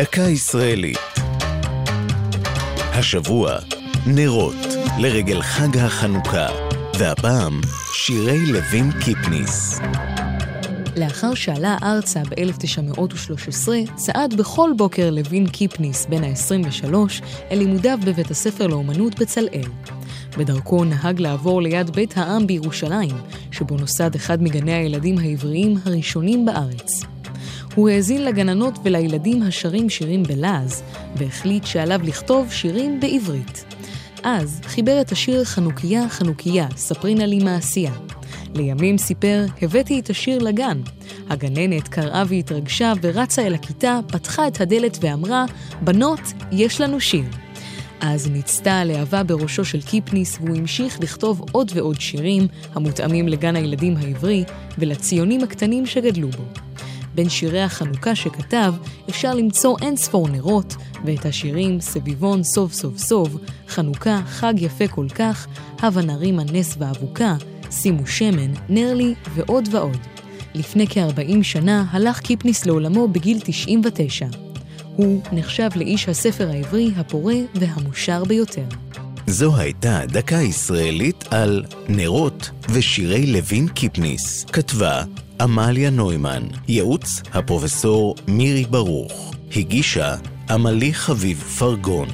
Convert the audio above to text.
דקה ישראלית. השבוע, נרות, לרגל חג החנוכה, והפעם, שירי לוין קיפניס. לאחר שעלה ארצה ב-1913, צעד בכל בוקר לוין קיפניס, בן ה-23, אל לימודיו בבית הספר לאומנות בצלאל. בדרכו נהג לעבור ליד בית העם בירושלים, שבו נוסד אחד מגני הילדים העבריים הראשונים בארץ. הוא האזין לגננות ולילדים השרים שירים בלעז, והחליט שעליו לכתוב שירים בעברית. אז חיבר את השיר חנוכיה חנוכיה, ספרי נא לי מעשייה. לימים סיפר, הבאתי את השיר לגן. הגננת קראה והתרגשה ורצה אל הכיתה, פתחה את הדלת ואמרה, בנות, יש לנו שיר. אז ניצתה הלהבה בראשו של קיפניס, והוא המשיך לכתוב עוד ועוד שירים המותאמים לגן הילדים העברי ולציונים הקטנים שגדלו בו. בין שירי החנוכה שכתב אפשר למצוא אין ספור נרות, ואת השירים סביבון סוף סוף סוף, חנוכה חג יפה כל כך, הבה נרימה נס ואבוקה, שימו שמן, נר לי ועוד ועוד. לפני כ-40 שנה הלך קיפניס לעולמו בגיל 99. הוא נחשב לאיש הספר העברי הפורה והמושר ביותר. זו הייתה דקה ישראלית על נרות ושירי לוין קיפניס. כתבה עמליה נוימן, ייעוץ הפרופסור מירי ברוך, הגישה עמלי חביב פרגון.